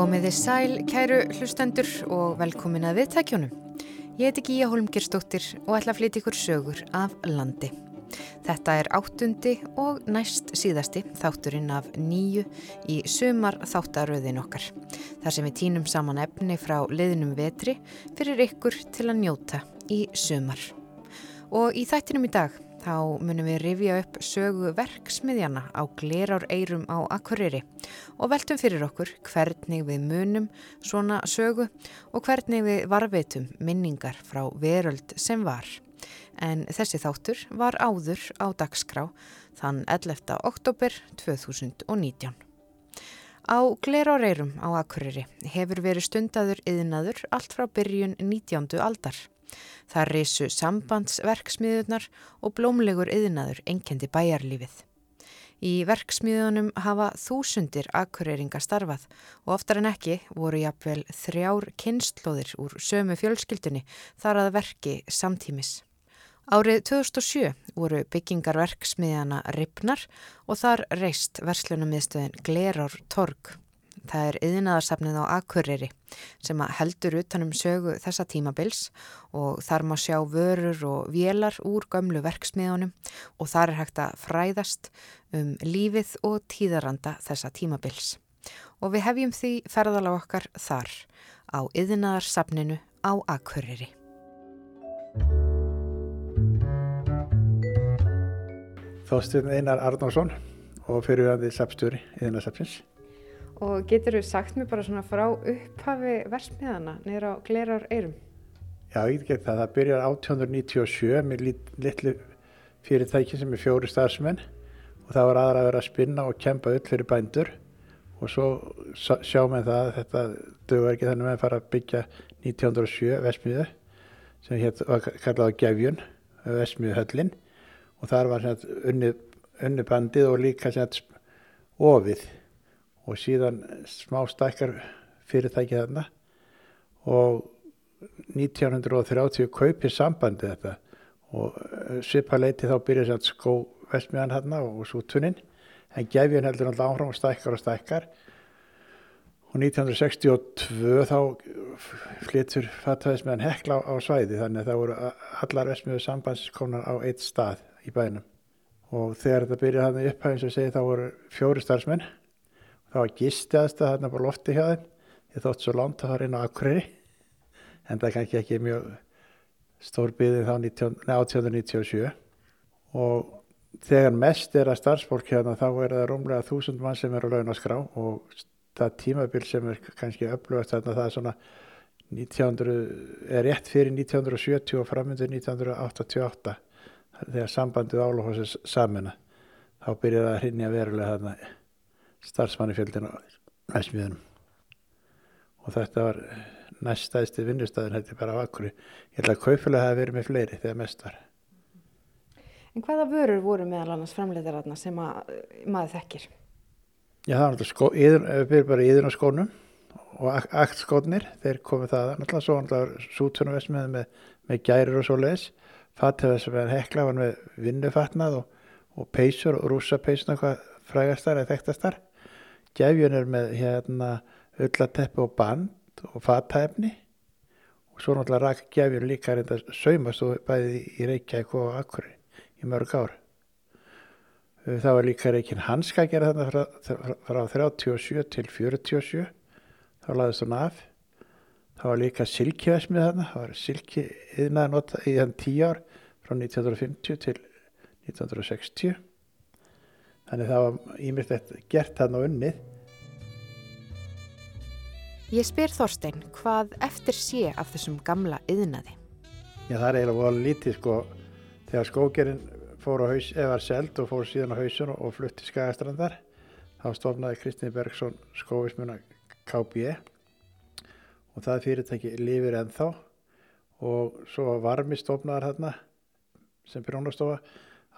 Komiði sæl, kæru hlustendur og velkomin að viðtækjónum. Ég heiti Gíja Holmgerstóttir og ætla að flytja ykkur sögur af landi. Þetta er áttundi og næst síðasti þátturinn af nýju í sumar þáttaröðin okkar. Þar sem við tínum saman efni frá liðnum vetri fyrir ykkur til að njóta í sumar. Og í þættinum í dag þá munum við rifja upp sögu verksmiðjana á glerár eirum á Akureyri og veltum fyrir okkur hvernig við munum svona sögu og hvernig við varveitum minningar frá veröld sem var. En þessi þáttur var áður á dagskrá þann 11. oktober 2019. Á glerár eirum á Akureyri hefur verið stundaður yðnaður allt frá byrjun 19. aldar. Það reysu sambandsverksmiðunar og blómlegur yðnaður enkendi bæjarlífið. Í verksmiðunum hafa þúsundir akureyringa starfað og oftar en ekki voru jafnvel þrjár kynnslóðir úr sömu fjölskyldunni þar að verki samtímis. Árið 2007 voru byggingarverksmiðjana Ripnar og þar reist verslunamiðstöðin Glerár Torg. Það er yðinaðarsafnið á Akureyri sem heldur utanum sögu þessa tímabils og þar má sjá vörur og vélar úr gömlu verksmiðunum og þar er hægt að fræðast um lífið og tíðaranda þessa tímabils. Og við hefjum því ferðala okkar þar á yðinaðarsafninu á Akureyri. Þóstun Einar Arnánsson og fyrirvæðið sapstjóri yðinaðarsafnins. Og getur þú sagt mér bara svona frá upphafi versmiðana neyra á glerar eirum? Já, ég get það. Það byrjar 1897 með lit, litlu fyrirtæki sem er fjóri starfsmenn og það var aðra að vera að spinna og kempa öll fyrir bændur og svo sjá með það að þetta dögur ekki þannig að fara að byggja 1907 versmiðu sem hétt var kallað Gefjun, versmiðuhöllin og þar var unni, unni og líka ofið og síðan smá stækkar fyrirtæki þarna. Og 1930 kaupir sambandi þetta og eh, svipa leiti þá byrjaði sér skó vestmiðan hérna og sútuninn en gefjun heldur alltaf áfram og stækkar og stækkar. Og 1962 þá flyttur fattaðismiðan hekla á, á svæði þannig að það voru allar vestmiðu sambandskonar á eitt stað í bænum. Og þegar þetta byrjaði hann upphæðins að segja þá voru fjóri starfsmenn það var gistiðast að þarna på lofti hjá þeim. Ég þótt svo langt að fara inn á Akureyri. En það kannski ekki mjög stór byggðin þá 1897 og þegar mest er að starfsfólk hérna þá er það rúmlega þúsund mann sem er á launaskrá og það tímabil sem er kannski upplöðast þarna það er svona 1900, er rétt fyrir 1970 og framöndur 1988 þegar sambandið álófosins samina þá byrjaði að hrinja verulega þarna starfsmannifjöldin á næsmiðunum og þetta var næstæðsti vinnustæðin er bara á akkuri ég held að kaufilega hafi verið með fleiri þegar mest var. En hvaða vörur voru meðal annars framleitar sem að, maður þekkir? Já það var náttúrulega sko, byrjum bara íðun á skónum og aktskónir, þeir komið það náttúrulega svo náttúrulega sútunumvesmið með, með gærir og svo leiðis fatthefðis með hekla var með vinnufatnað og, og peysur og rúsapeysuna hvað frægastar eða þekktastar Gefjun er með hérna öllateppi og band og fatæfni og svo náttúrulega rak gefjun líka reynda saumast og bæði í Reykjavík og Akkurir í mörg ár. Það var líka reykinn hanska að gera þarna frá, frá 37 til 47, þá laðist hún af. Það var líka silkivesmið þarna, það var silki yðnaði nota í þann tíu ár frá 1950 til 1960 þannig það var ímyndilegt gert þarna unnið. Ég spyr Þorstein hvað eftir sé af þessum gamla yðnaði? Já það er eiginlega volið lítið sko þegar skógerinn fór á haus eða var seld og fór síðan á hausun og flutti skagastrandar þá stofnaði Kristinn Bergson skóvismuna KB og það fyrirtæki lifir ennþá og svo var varmi stofnaðar hérna sem byrjónastofa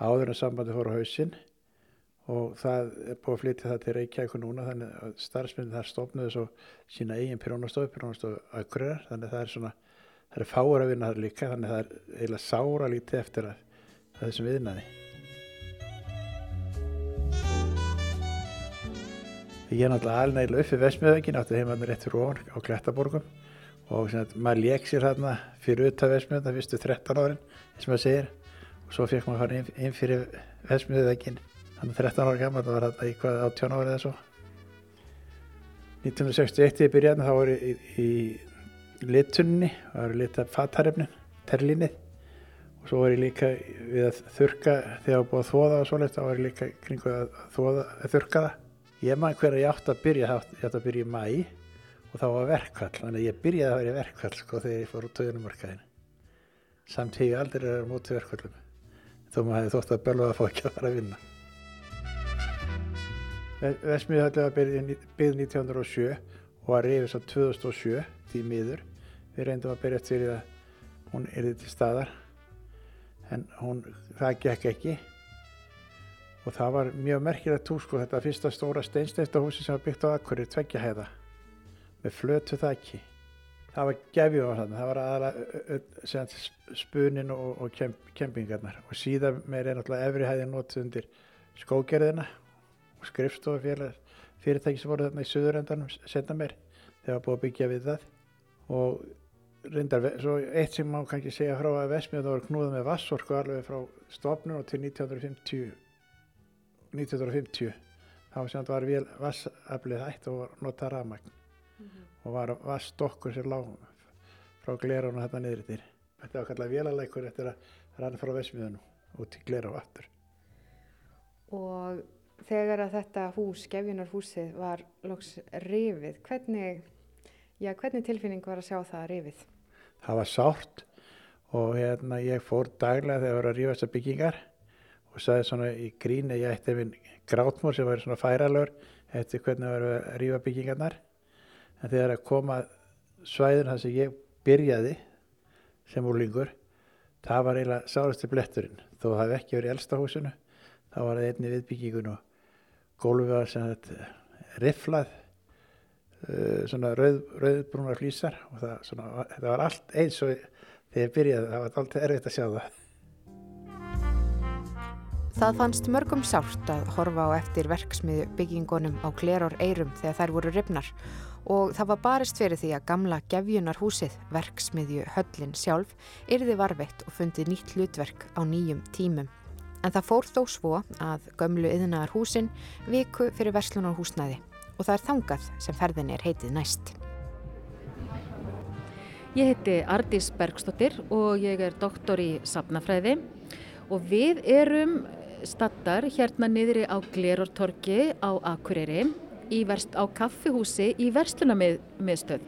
áður en sambandi fór á hausin og það er búið að flytja það til Reykjavík núna þannig að starfsmyndin þar stofnuði svo sína eigin pyrjónastofu, pyrjónastofu aukriðar þannig að það er svona, það er fáur að vinna þar líka þannig að það er eiginlega sára lítið eftir að, að þessum viðnaði. ég er náttúrulega alveg upp fyrir Vestmiðvegin, átti heimann rétt fyrir ofan á Klettaborgum. Og sem að maður lék sér hérna fyrir utan Vestmiðvegin það fyrstu 13 árin, eins og maður segir. Og svo fekk maður að Vestmiðvegin, þannig 13 ára gammal, það var þetta í hvað 18 ári eða svo 1961 ég byrjaði þá ég í, í, í litunni, það var litað fatarefnin, terlinnið og svo var ég líka við að þurka þegar búið að þóða og svoleitt, þá var ég líka kringu að, þóða, að þurka það. Ég maður hver að ég átt að byrja, ég átt að byrja í mæ og þá var verkvall, þannig að ég byrjaði að vera í verkvall sko þegar ég fór út á unumarkaðinu. Samt ég aldrei verið á móti verkvallum, þó maður hefði þótt að að fá ekki að fara að vinna. Vesmiðhaldið var byggð 1907 og var reyfis á 2007 því miður. Við reyndum að byrja eftir því að hún erði til staðar en hún, það gekk ekki og það var mjög merkilegt hús sko þetta fyrsta stóra steinsteinstahúsi sem var byggt á Akkurir, tveggja heiða með flötu þakki. Það var gefjum á þannig, það var aðalega spunin og, og kemp, kempingarnar og síðan meir er náttúrulega efri hæði nótið undir skógerðina skrifstofafélag fyrirtæki sem voru þarna í söðurendanum setna mér þegar búið að byggja við það. Og reyndar, svo eitt sem má kannski segja frá að Vesmiðan var knúðað með vassorku alveg frá stofnun og til 1950 1950 þá sem þetta var vel vassaflið hætt og var notað rafmagn. Mm -hmm. og var vassstokkur sem lág frá glerun og þetta niður yfir þetta var kallað vélalækur eftir að rann frá Vesmiðan út til glera og aftur og þegar að þetta hús, gefjunarhúsið, var loks rifið, hvernig, já, hvernig tilfinning var að sjá það rifið? Það var sárt og hérna ég fór daglega þegar það var að rifa þessar byggingar og sagði svona í gríni, ég ætti minn grátmór sem var svona færalör eftir hvernig það var að rifa byggingarnar. En þegar að koma svæðun þar sem ég byrjaði sem úrlingur, það var eiginlega sárastu bletturinn. Þó það hef ekki verið elsta húsinu, þá var það einni viðbyggingun og gólfið var sem þetta riflað uh, svona rauð, rauðbrúnar flýsar og það, svona, það var allt eins og þegar ég byrjaði það var alltaf erfitt að sjá það. Það fannst mörgum sárt að horfa á eftir verksmiðu byggingunum á Kleror Eirum þegar þær voru rifnar og það var barist fyrir því að gamla gefjunarhúsið, verksmiðju höllin sjálf, yrði varveitt og fundið nýtt hlutverk á nýjum tímum. En það fór þó svo að gömlu yðnaðar húsin viku fyrir verslunarhúsnaði og það er þangað sem ferðin er heitið næst. Ég heiti Ardís Bergstóttir og ég er doktor í safnafræði og við erum stattar hérna niðri á Glerortorki á Akureyri verst, á kaffihúsi í verslunarmiðstöð.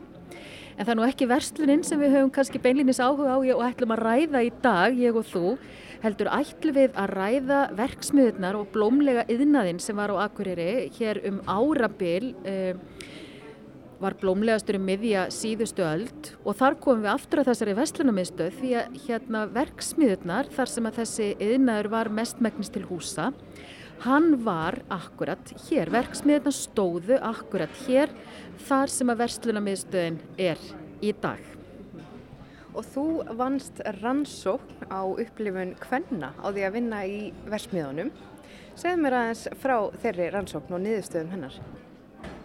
En það er nú ekki versluninn sem við höfum kannski beinlinis áhuga á og ætlum að ræða í dag, ég og þú, heldur ætlum við að ræða verksmiðunar og blómlega yðnaðinn sem var á Akureyri hér um árabil eh, var blómlegastur um miðja síðustu öld og þar komum við aftur að þessari vestlunarmiðstöð því að hérna verksmiðunar þar sem að þessi yðnaður var mestmæknist til húsa hann var akkurat hér, verksmiðunar stóðu akkurat hér þar sem að vestlunarmiðstöðin er í dag. Og þú vannst rannsókn á upplifun Kvenna á því að vinna í versmiðunum. Segð mér aðeins frá þeirri rannsókn og niðurstöðum hennar.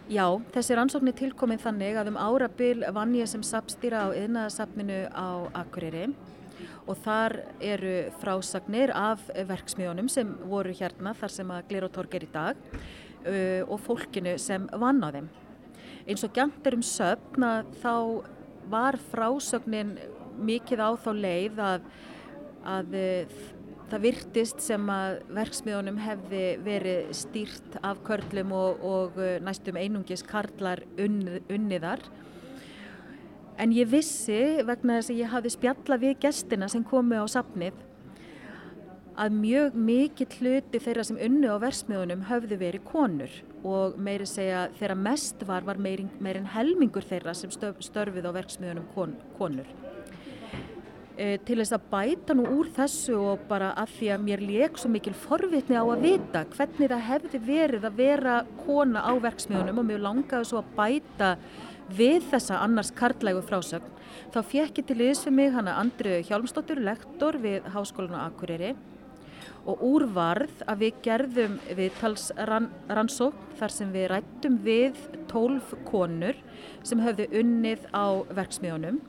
Já, þessi rannsókn er tilkominn þannig að um árabil vann ég sem sapstýra á yðnaðasafninu á Akureyri og þar eru frásagnir af verksmiðunum sem voru hérna þar sem að Glerotorg er í dag uh, og fólkinu sem vann á þeim. Eins og gænt er um söfna þá var frásögnin mikið á þá leið að, að það virtist sem að verksmiðunum hefði verið stýrt af körlum og, og næstum einungis karlar unn, unniðar. En ég vissi vegna þess að ég hafði spjalla við gestina sem komu á sapnið að mjög mikill hluti þeirra sem unni á versmiðunum höfðu verið konur og meiri segja þeirra mest var var meirinn meir helmingur þeirra sem störfið á verksmiðunum kon, konur. E, til þess að bæta nú úr þessu og bara að því að mér leik svo mikil forvitni á að vita hvernig það hefði verið að vera kona á verksmiðunum og mér langaði svo að bæta við þessa annars karlægu frásögn. Þá fekk ég til þess fyrir mig hana Andriu Hjálmsdóttur, lektor við Háskólan á Akureyri. Og úrvarð að við gerðum viðtalsrannsókn þar sem við rættum við tólf konur sem höfðu unnið á verksmiðunum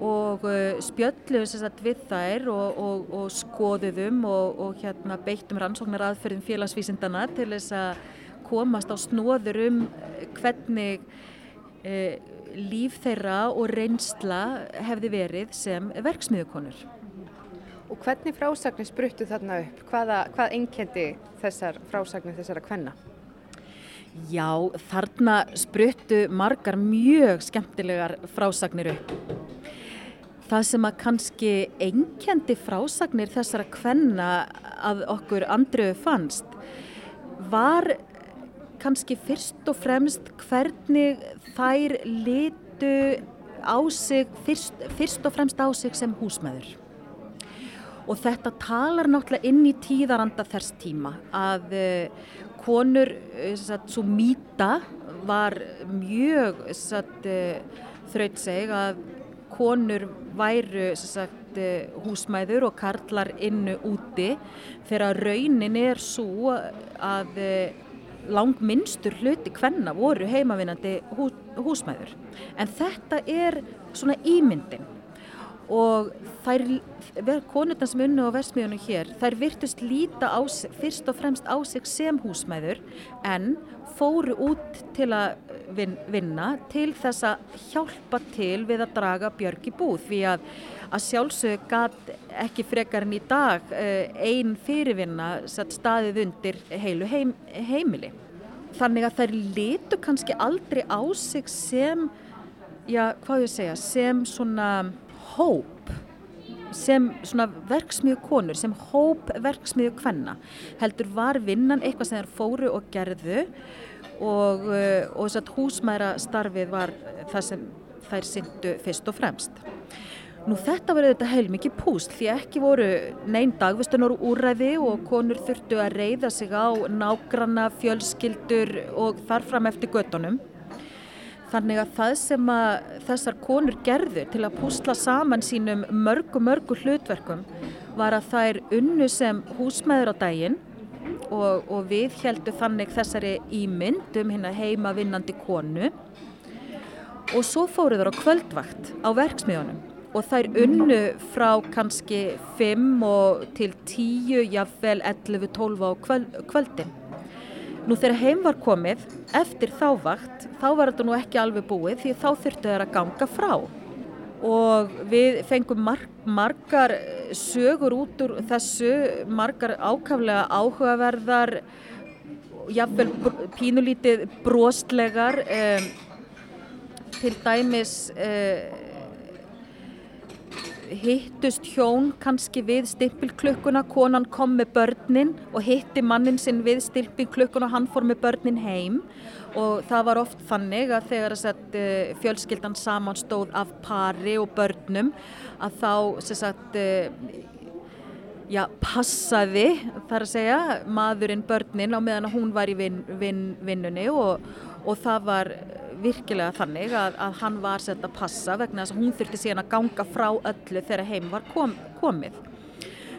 og uh, spjöllum við þær og, og, og skoðuðum og, og hérna, beittum rannsóknar aðferðum félagsvísindana til þess að komast á snóður um hvernig eh, líf þeirra og reynsla hefði verið sem verksmiðukonur. Og hvernig frásagnir spruttu þarna upp? Hvaða, hvað einkendi þessar frásagnir þessara kvenna? Já, þarna spruttu margar mjög skemmtilegar frásagnir upp. Það sem að kannski einkendi frásagnir þessara kvenna að okkur andröfu fannst var kannski fyrst og fremst hvernig þær litu á sig, fyrst, fyrst og fremst á sig sem húsmaður og þetta talar náttúrulega inn í tíðaranda þess tíma að uh, konur, satt, svo mýta var mjög satt, uh, þrautseg að konur væru satt, húsmæður og karlar innu úti þegar raunin er svo að langminnstur hluti hvenna voru heimavinnandi hú, húsmæður. En þetta er svona ímyndin. Og þær, konurna sem unnu á versmiðunum hér, þær virtust líta á, fyrst og fremst á sig sem húsmæður en fóru út til að vinna til þess að hjálpa til við að draga björg í búð því að, að sjálfsög gæt ekki frekar en í dag eh, einn fyrirvinna staðið undir heilu heim, heimili. Þannig að þær litu kannski aldrei á sig sem, já hvað ég segja, sem svona hóp sem svona verksmiðu konur, sem hóp verksmiðu kvenna heldur var vinnan eitthvað sem þær fóru og gerðu og, uh, og þess að húsmæra starfið var það sem þær syndu fyrst og fremst. Nú þetta var auðvitað heilmikið púst því ekki voru neyn dagvistunar úræði og konur þurftu að reyða sig á nágranna, fjölskyldur og þarfram eftir göttunum. Þannig að það sem að þessar konur gerðu til að púsla saman sínum mörgu, mörgu hlutverkum var að er unnu sem húsmeður á daginn og, og við heldum þannig þessari ímynd um hérna heima vinnandi konu. Og svo fóruður á kvöldvakt á verksmiðunum og þær unnu frá kannski 5 til 10, jafnvel 11, 12 á kvöldin. Nú þegar heim var komið eftir þá vakt þá var þetta nú ekki alveg búið því þá þurftu þeir að ganga frá og við fengum marg, margar sögur út úr þessu, margar ákaflega áhugaverðar, jáfnvel pínulítið brostlegar, um, til dæmis um, hittust hjón kannski við stimpilklukkuna, konan kom með börnin og hitti mannin sinn við stimpilklukkuna og hann fór með börnin heim og það var oft þannig að þegar sagt, eh, fjölskyldan saman stóð af pari og börnum að þá sagt, eh, já, passaði þar að segja maðurinn börnin á meðan hún var í vin, vin, vinnunni og, og það var virkilega þannig að, að hann var sett að passa vegna þess að hún þurfti síðan að ganga frá öllu þegar heim var kom, komið.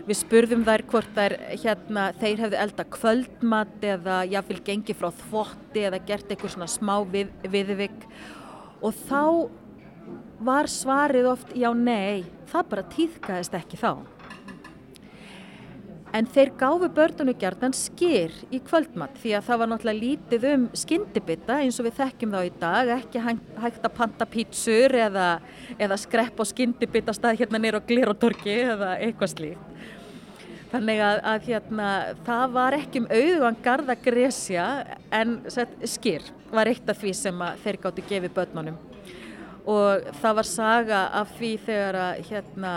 Við spurðum þær hvort þær, hérna, þeir hefðu elda kvöldmatt eða jáfnvel gengi frá þvotti eða gert eitthvað svona smá við, viðvik og þá var svarið oft já nei, það bara týðkaðist ekki þá. En þeir gáfu börnunu gerðan skýr í kvöldmatt því að það var náttúrulega lítið um skyndibita eins og við þekkjum þá í dag, ekki hægt að panta pítsur eða, eða skrepp og skyndibita stað hérna nýra á Glirotorki eða eitthvað slíkt. Þannig að, að hérna, það var ekki um auðvan garda gresja en skýr var eitt af því sem þeir gáttu gefið börnunum. Og það var saga af því þegar að hérna,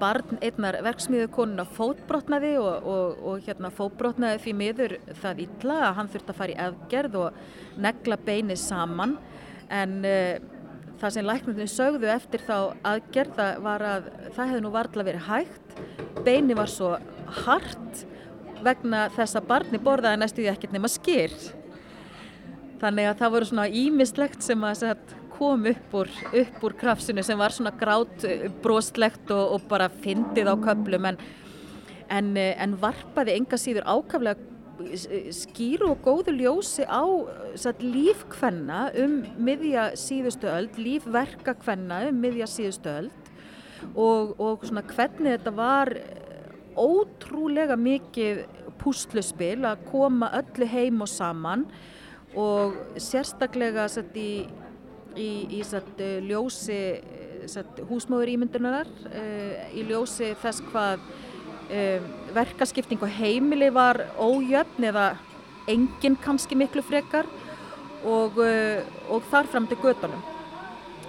barn einnar verksmiðukonuna fótbrotnaði og, og, og hérna fótbrotnaði því miður það illa að hann þurfti að fara í aðgerð og negla beini saman. En uh, það sem læknundin sögðu eftir þá aðgerð var að það hefði nú varðla verið hægt. Beini var svo hart vegna þess að barni borðaði næstu því ekkert nema skýr þannig að það voru svona ímislegt sem að kom upp úr, upp úr krafsinu sem var svona grát eh, bróstlegt og, og bara fyndið á köplum en, en, en varpaði enga síður ákaflega skýru og góðu ljósi á satt, lífkvenna um miðja síðustu öld, lífverkakvenna um miðja síðustu öld. Og, og svona hvernig þetta var ótrúlega mikið púsluspil að koma öllu heim og saman og sérstaklega satt, í, í, í satt, ljósi húsmáður ímyndunar, eh, í ljósi þess hvað verkaskipting og heimili var ójöfn eða enginn kannski miklu frekar og, og þar fram til gödunum.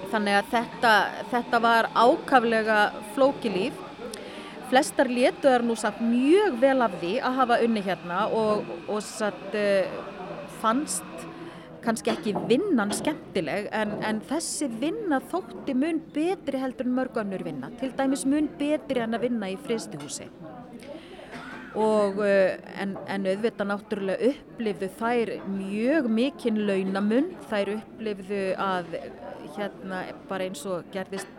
Þannig að þetta, þetta var ákaflega flókilíf. Flestar létuðar nú samt mjög vel af því að hafa unni hérna og, og satt, fannst kannski ekki vinnan skemmtileg en, en þessi vinna þótti mun betri heldur en mörg önnur vinna. Til dæmis mun betri en að vinna í fristuhúsi og eh, en, en auðvitað náttúrulega upplifðu þær mjög mikinn launamun, þær upplifðu að hérna bara eins og gerðist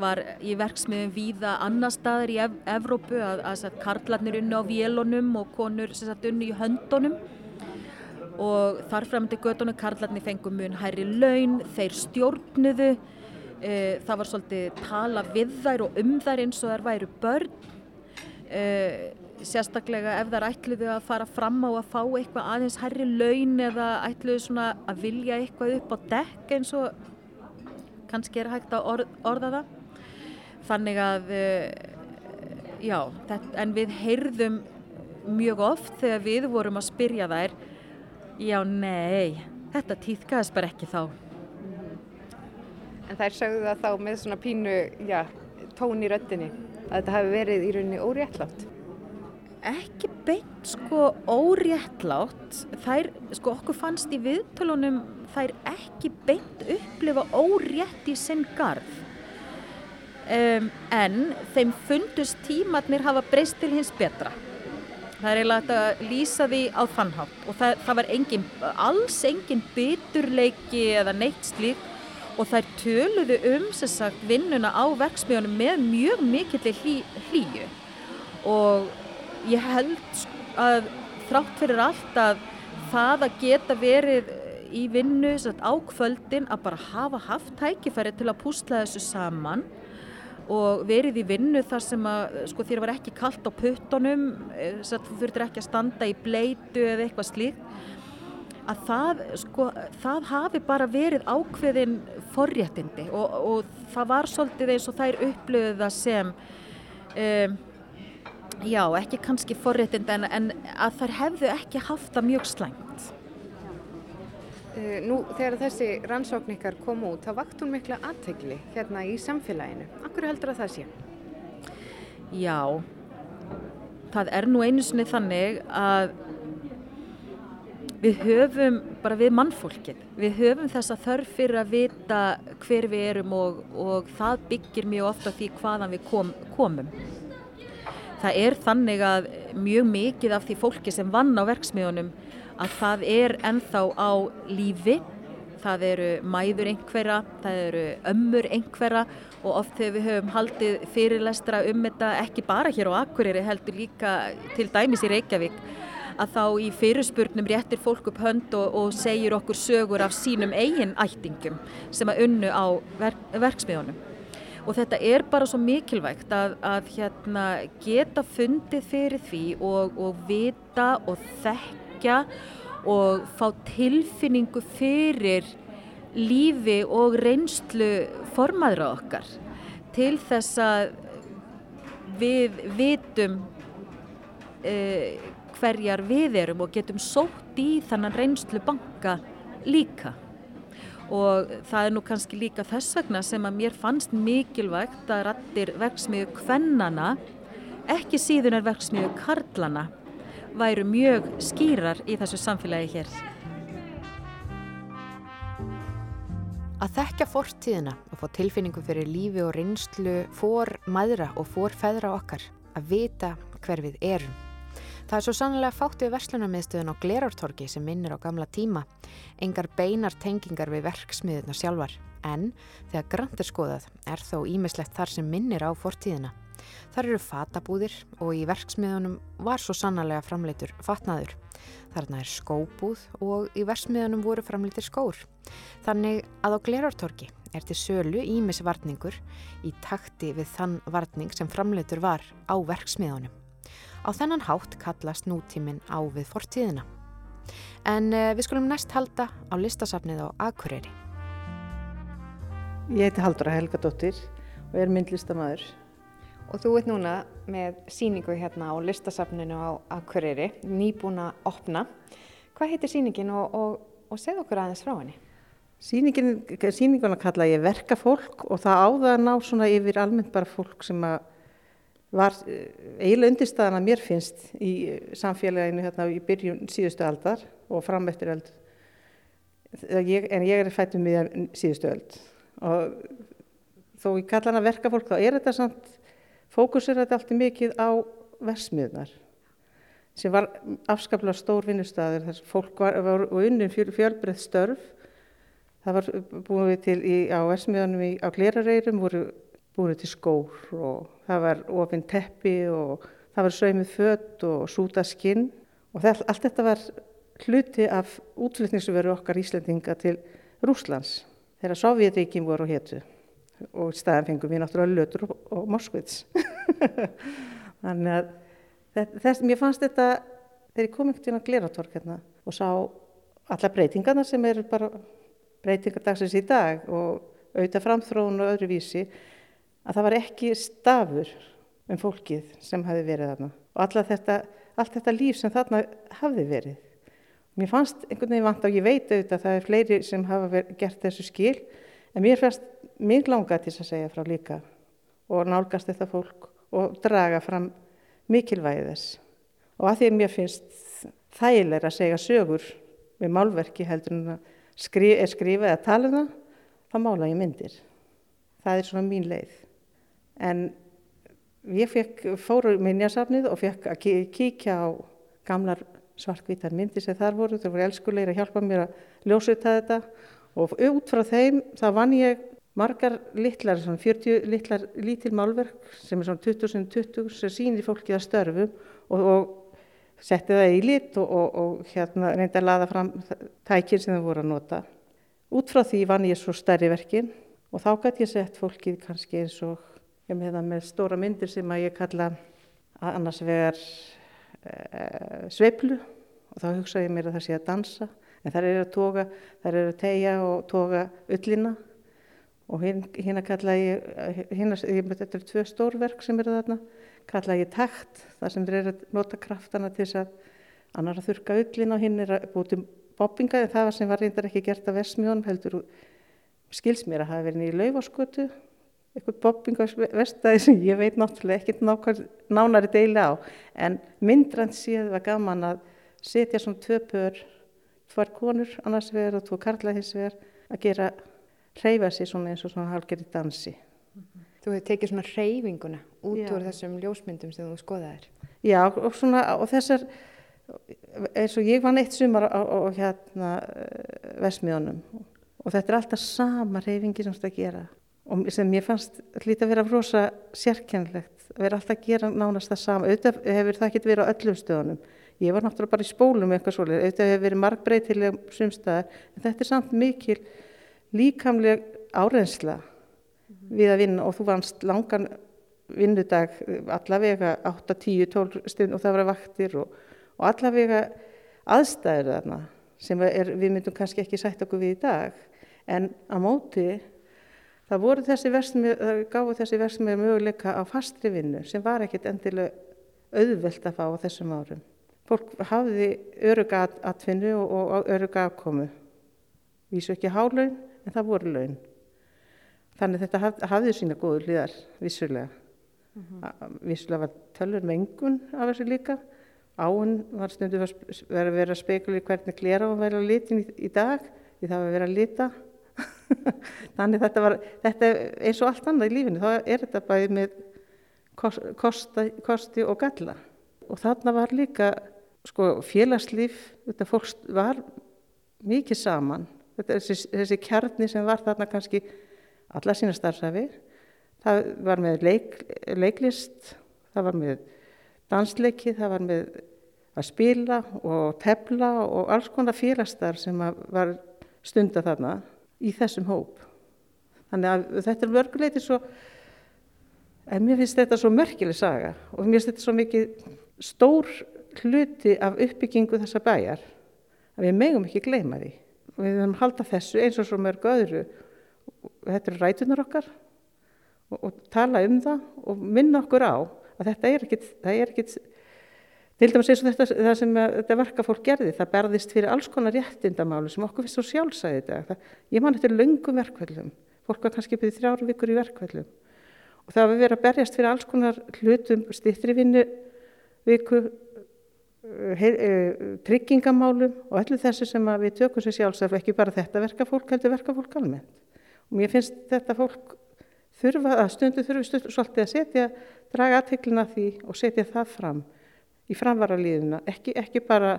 var í verksmiðum víða annar staðar í Ev Evrópu að, að, að karlarnir unni á vélunum og konur unni í höndunum og þarframandi gödunum karlarnir fengum mun hærri laun, þeir stjórnuðu, e, það var svolítið tala við þær og um þær eins og þær væru börn. E, sérstaklega ef þær ætluðu að fara fram á að fá eitthvað aðeins herri laun eða ætluðu svona að vilja eitthvað upp á dekk eins og kannski er hægt að orð, orða það þannig að eh, já, þetta, en við heyrðum mjög oft þegar við vorum að spyrja þær já, nei, þetta týðkaðist bara ekki þá. En þær sagðu það þá með svona pínu, já, tón í röttinni að þetta hafi verið í rauninni óréttlátt. Ekki beint sko óréttlátt. Þær, sko okkur fannst í viðtölunum þær ekki beint upplifa órétt í sinn garð. Um, en þeim fundust tímatnir hafa breyst til hins betra það er eiginlega að lýsa því á þannhátt og það, það var engin, alls engin biturleiki eða neitt slík og þær töluðu um sagt, vinnuna á verksmiðunum með mjög mikill hlýju. Og ég held að þrátt fyrir allt að það að geta verið í vinnu á kvöldin að bara hafa haft tækifæri til að púsla þessu saman og verið í vinnu þar sem að sko þér var ekki kallt á puttunum eh, þú þurftir ekki að standa í bleitu eða eitthvað slíkt að það, sko, það hafi bara verið ákveðin forréttindi og, og það var svolítið eins og þær upplöðu það sem um, Já, ekki kannski forréttind en, en að þær hefðu ekki haft það mjög slæmt. Uh, nú, þegar þessi rannsóknikar kom út, þá vakt hún mikla aðtegli hérna í samfélaginu. Akkur heldur að það sé? Já, það er nú einu sinni þannig að við höfum, bara við mannfólkið, við höfum þessa þörf fyrir að vita hver við erum og, og það byggir mjög ofta því hvaðan við kom, komum. Það er þannig að mjög mikið af því fólki sem vann á verksmiðunum að það er ennþá á lífi, það eru mæður einhverja, það eru ömmur einhverja og oft þegar við höfum haldið fyrirlestra um þetta ekki bara hér á Akureyri heldur líka til dæmis í Reykjavík að þá í fyrirspurnum réttir fólk upp hönd og, og segir okkur sögur af sínum eigin ættingum sem að unnu á verk, verksmiðunum og þetta er bara svo mikilvægt að, að hérna, geta fundið fyrir því og, og vita og þekka og fá tilfinningu fyrir lífi og reynslu formaðra okkar til þess að við vitum uh, hverjar við erum og getum sótt í þannan reynslu banka líka. Og það er nú kannski líka þess vegna sem að mér fannst mikilvægt að rattir verksmiðu kvennana, ekki síðan er verksmiðu karlana, væru mjög skýrar í þessu samfélagi hér. Að þekka fortíðina og fá tilfinningu fyrir lífi og reynslu fór maðra og fór feðra okkar að vita hver við erum. Það er svo sannlega fátt við verslunarmiðstöðun á Glerártorki sem minnir á gamla tíma. Engar beinar tengingar við verksmiðuna sjálfar. En þegar grant er skoðað er þó ímislegt þar sem minnir á fortíðina. Þar eru fatabúðir og í verksmiðunum var svo sannarlega framleitur fatnaður. Þarna er skóbúð og í verksmiðunum voru framleitir skór. Þannig að á Glerartorki er til sölu ímisvarningur í takti við þann varning sem framleitur var á verksmiðunum. Á þennan hátt kallast nútíminn á við fortíðina. En uh, við skulum næst halda á listasafnið á Akureyri. Ég heiti Haldura Helgadóttir og er myndlistamæður. Og þú ert núna með síningu hérna á listasafninu á Akureyri, nýbúna opna. Hvað heitir síningin og, og, og segð okkur aðeins frá henni? Sýningin, sýninguna kalla ég verkafólk og það áða að ná svona yfir almennt bara fólk sem að var eh, eiginlega undirstaðan að mér finnst í samfélaginu hérna í byrjun síðustu aldar og fram eftir öld. Ég, en ég er fættum við síðustu öld og þó ég kalla hana verkafólk þá er þetta samt, fókusir þetta alltaf mikið á versmiðnar sem var afskaplega stór vinnustæður þess að fólk var, var unnum fjölbreyð störf. Það var búin við til í, á versmiðanum í, á glerareirum voru búin til skór og það var ofinn teppi og það var sögmið fött og súta skinn. Og það, allt þetta var hluti af útflutningsveru okkar Íslandinga til Rúslands þegar Sovjetríkin voru héttu og staðan fengum við náttúrulega lötur og, Moskvits. Þannig að þess, mér fannst þetta þegar ég kom ekkert inn á Gleratorg hérna og sá alla breytingarna sem eru bara breytingar dagsins í dag og auðvitað framþróun og öðru vísi að það var ekki stafur um fólkið sem hafi verið þarna og þetta, allt þetta líf sem þarna hafi verið. Mér fannst einhvern veginn vant á, ég veit auðvitað að það er fleiri sem hafa gert þessu skil, en mér fannst mjög langað til að segja frá líka og nálgast þetta fólk og draga fram mikilvægi þess. Og að því að mér finnst þægilega að segja sögur við málverki heldur en að skri, er skrifa eða tala um það, þá mála ég myndir. Það er svona mín leið. En ég fekk, fóru minjasafnið og fekk að kíkja á gamlar svarkvítar myndir sem þar voru, það voru elskulegir að hjálpa mér að ljósita þetta og út frá þeim þá vann ég margar litlar, svona 40 litlar lítil málverk sem er svona 2020 sem sýnir fólkið að störfum og, og setti það í lit og, og, og hérna reyndi að laða fram tækir sem það voru að nota. Út frá því vann ég svo stærri verkin og þá gæti ég sett fólkið kannski eins og ég með það með stóra myndir sem að ég kalla annars vegar e, sveiplu og þá hugsaði ég mér að það sé að dansa en þar er að toga, þar er að tegja og toga öllina og hérna kalla ég, hérna, þetta er tvö stórverk sem eru þarna, kalla ég takt þar sem þeir eru að nota kraftana til þess að annar að þurka öllina og hinn er að búið til bobbinga en það sem var reyndar ekki gert af versmjón heldur skils mér að hafa verið í laufaskötu eitthvað bobbingavestæði sem ég veit náttúrulega ekkert nánari deili á. En myndrand séð var gaman að setja svona tvö pör tvær konur annars vegar og tvo karla hins vegar að gera reyfa sér svona eins og svona halgerði dansi. Þú hefur tekið svona reyfinguna út Já. úr þessum ljósmyndum sem þú skoðaðir. Já og svona og þessar eins og ég var neitt sumar á, á, á hérna eh, vesmiðunum og þetta er alltaf sama reyfingi sem þetta gera. Og sem ég fannst hlýtt að vera rosa sérkennlegt að vera alltaf að gera nánast það sama. Auðvitað hefur það ekki verið á öllum stöðunum. Ég var náttúrulega bara í spólum eitthvað svolítið auðvitað hefur verið margbreytilega sumstaðar en þetta er samt mikil líkamleg árensla mm -hmm. við að vinna og þú vannst langan vinnudag allavega 8, 10, 12 stund og það var vaktir og, og allavega aðstæður þarna sem er, við myndum kannski ekki sætt okkur við í dag en á móti það voru þessi versmi, það gáði þessi versmið möguleika á fastri vinnu sem var ekkit endilega auðvelt að fá á þessum árum. Fólk hafði öruga atvinnu og, og öruga afkomu. Vísu ekki hálaun en það voru laun. Þannig þetta haf, hafði sína góðu hlýðar vissulega. Mm -hmm. Vissulega var tölur mengun af þessu líka. Áinn var stundu verið að vera spekuli hvernig glera á að vera litin í, í dag því það var að vera að lita. Þannig þetta var þetta eins og allt annað í lífinu. Þá er þetta bæði með kosti, kosti og galla. Og þarna var líka sko, félagslíf, þetta fólk var mikið saman þessi, þessi kjarni sem var þarna kannski alla sína starfsafi það var með leik, leiklist, það var með dansleiki, það var með að spila og tefla og alls konar félagstar sem var stunda þarna í þessum hóp. Þannig að þetta er mörguleiti svo, en mér finnst þetta svo mörgileg saga og mér finnst þetta svo mikið stór hluti af uppbyggingu þessa bæjar að við megum ekki gleyma því. Við höfum halda þessu eins og svo mörgu öðru. Þetta eru rætunar okkar og, og tala um það og minna okkur á að þetta er ekkit, það er ekkit, til dæmis eins og þetta, það sem þetta verkafólk gerði, það berðist fyrir alls konar réttindamálu sem okkur finnst svo sjálfsæði þetta. Ég man eftir löngum verkvöldum, fólk var kannski byrðið þrjáru vikur í verkvöldum og það var verið að berjast fyrir alls konar hlutum, stittri vinnu viku, tryggingamálum og öllu þessu sem við tökum sér sjálfsög ekki bara þetta verkafólk, heldur verkafólk almennt. Og mér finnst þetta fólk þurfa að stundu þurfu svolítið að setja, draga aðteglina því og setja það fram í framvaralíðuna, ekki, ekki bara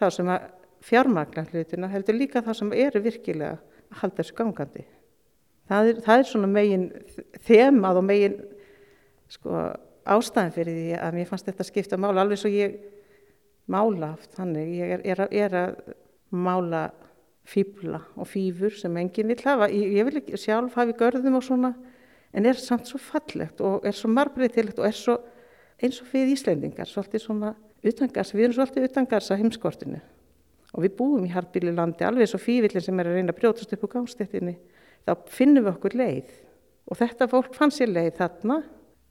þá sem að fjármagna hlutina, heldur líka þá sem eru virkilega að halda þessu gangandi. Það er, það er svona megin þemað og megin sko ástæðan fyrir því að mér fannst þetta skipta mála alveg svo ég mála aft þannig, ég er, er, er að mála fýbla og fýfur sem enginn vil hafa. Ég, ég vil ekki sjálf hafi görðum og svona en er samt svo fallegt og er svo marbreytilegt og er svo eins og við Íslendingar, svolítið svona utangars, við erum svolítið utangars að heimskortinu og við búum í hardbíli landi alveg svo fývillin sem er að reyna að brjótast upp úr gangstéttinni, þá finnum við okkur leið og þetta fólk fann sér leið þarna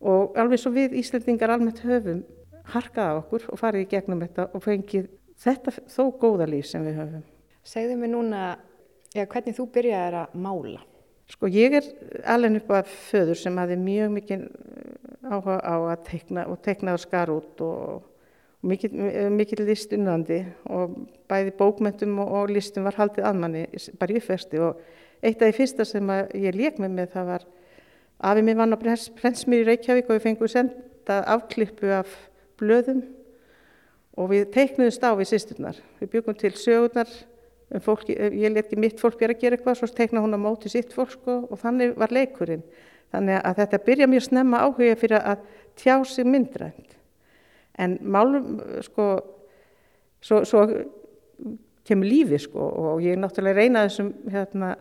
og alveg svo við Íslandingar almennt höfum harkað á okkur og farið í gegnum þetta og fengið þetta þó góða líf sem við höfum. Segðu mig núna, já, hvernig þú byrjaði að mála? Sko ég er alveg upp af föður sem hafi mjög mikið áhuga á að teikna og teikna og skar út og, og mikið, mikið list unnandi og bæði bókmentum og, og listum var haldið aðmanni bara í fyrsti og eitt af því fyrsta sem ég lék með með það var Afi minn vann á Prensmýri Reykjavík og við fengum senda afklippu af blöðum og við teiknuðumst á við sýsturnar. Við byggum til sögurnar, um fólki, ég leti mitt fólk vera að gera eitthvað, svo teikna hún á móti sitt fólk sko, og þannig var leikurinn. Þannig að þetta byrja mjög snemma áhuga fyrir að tjá sig myndrænt. En málum, sko, svo, svo kemur lífi sko og ég náttúrulega reynað þessum hérna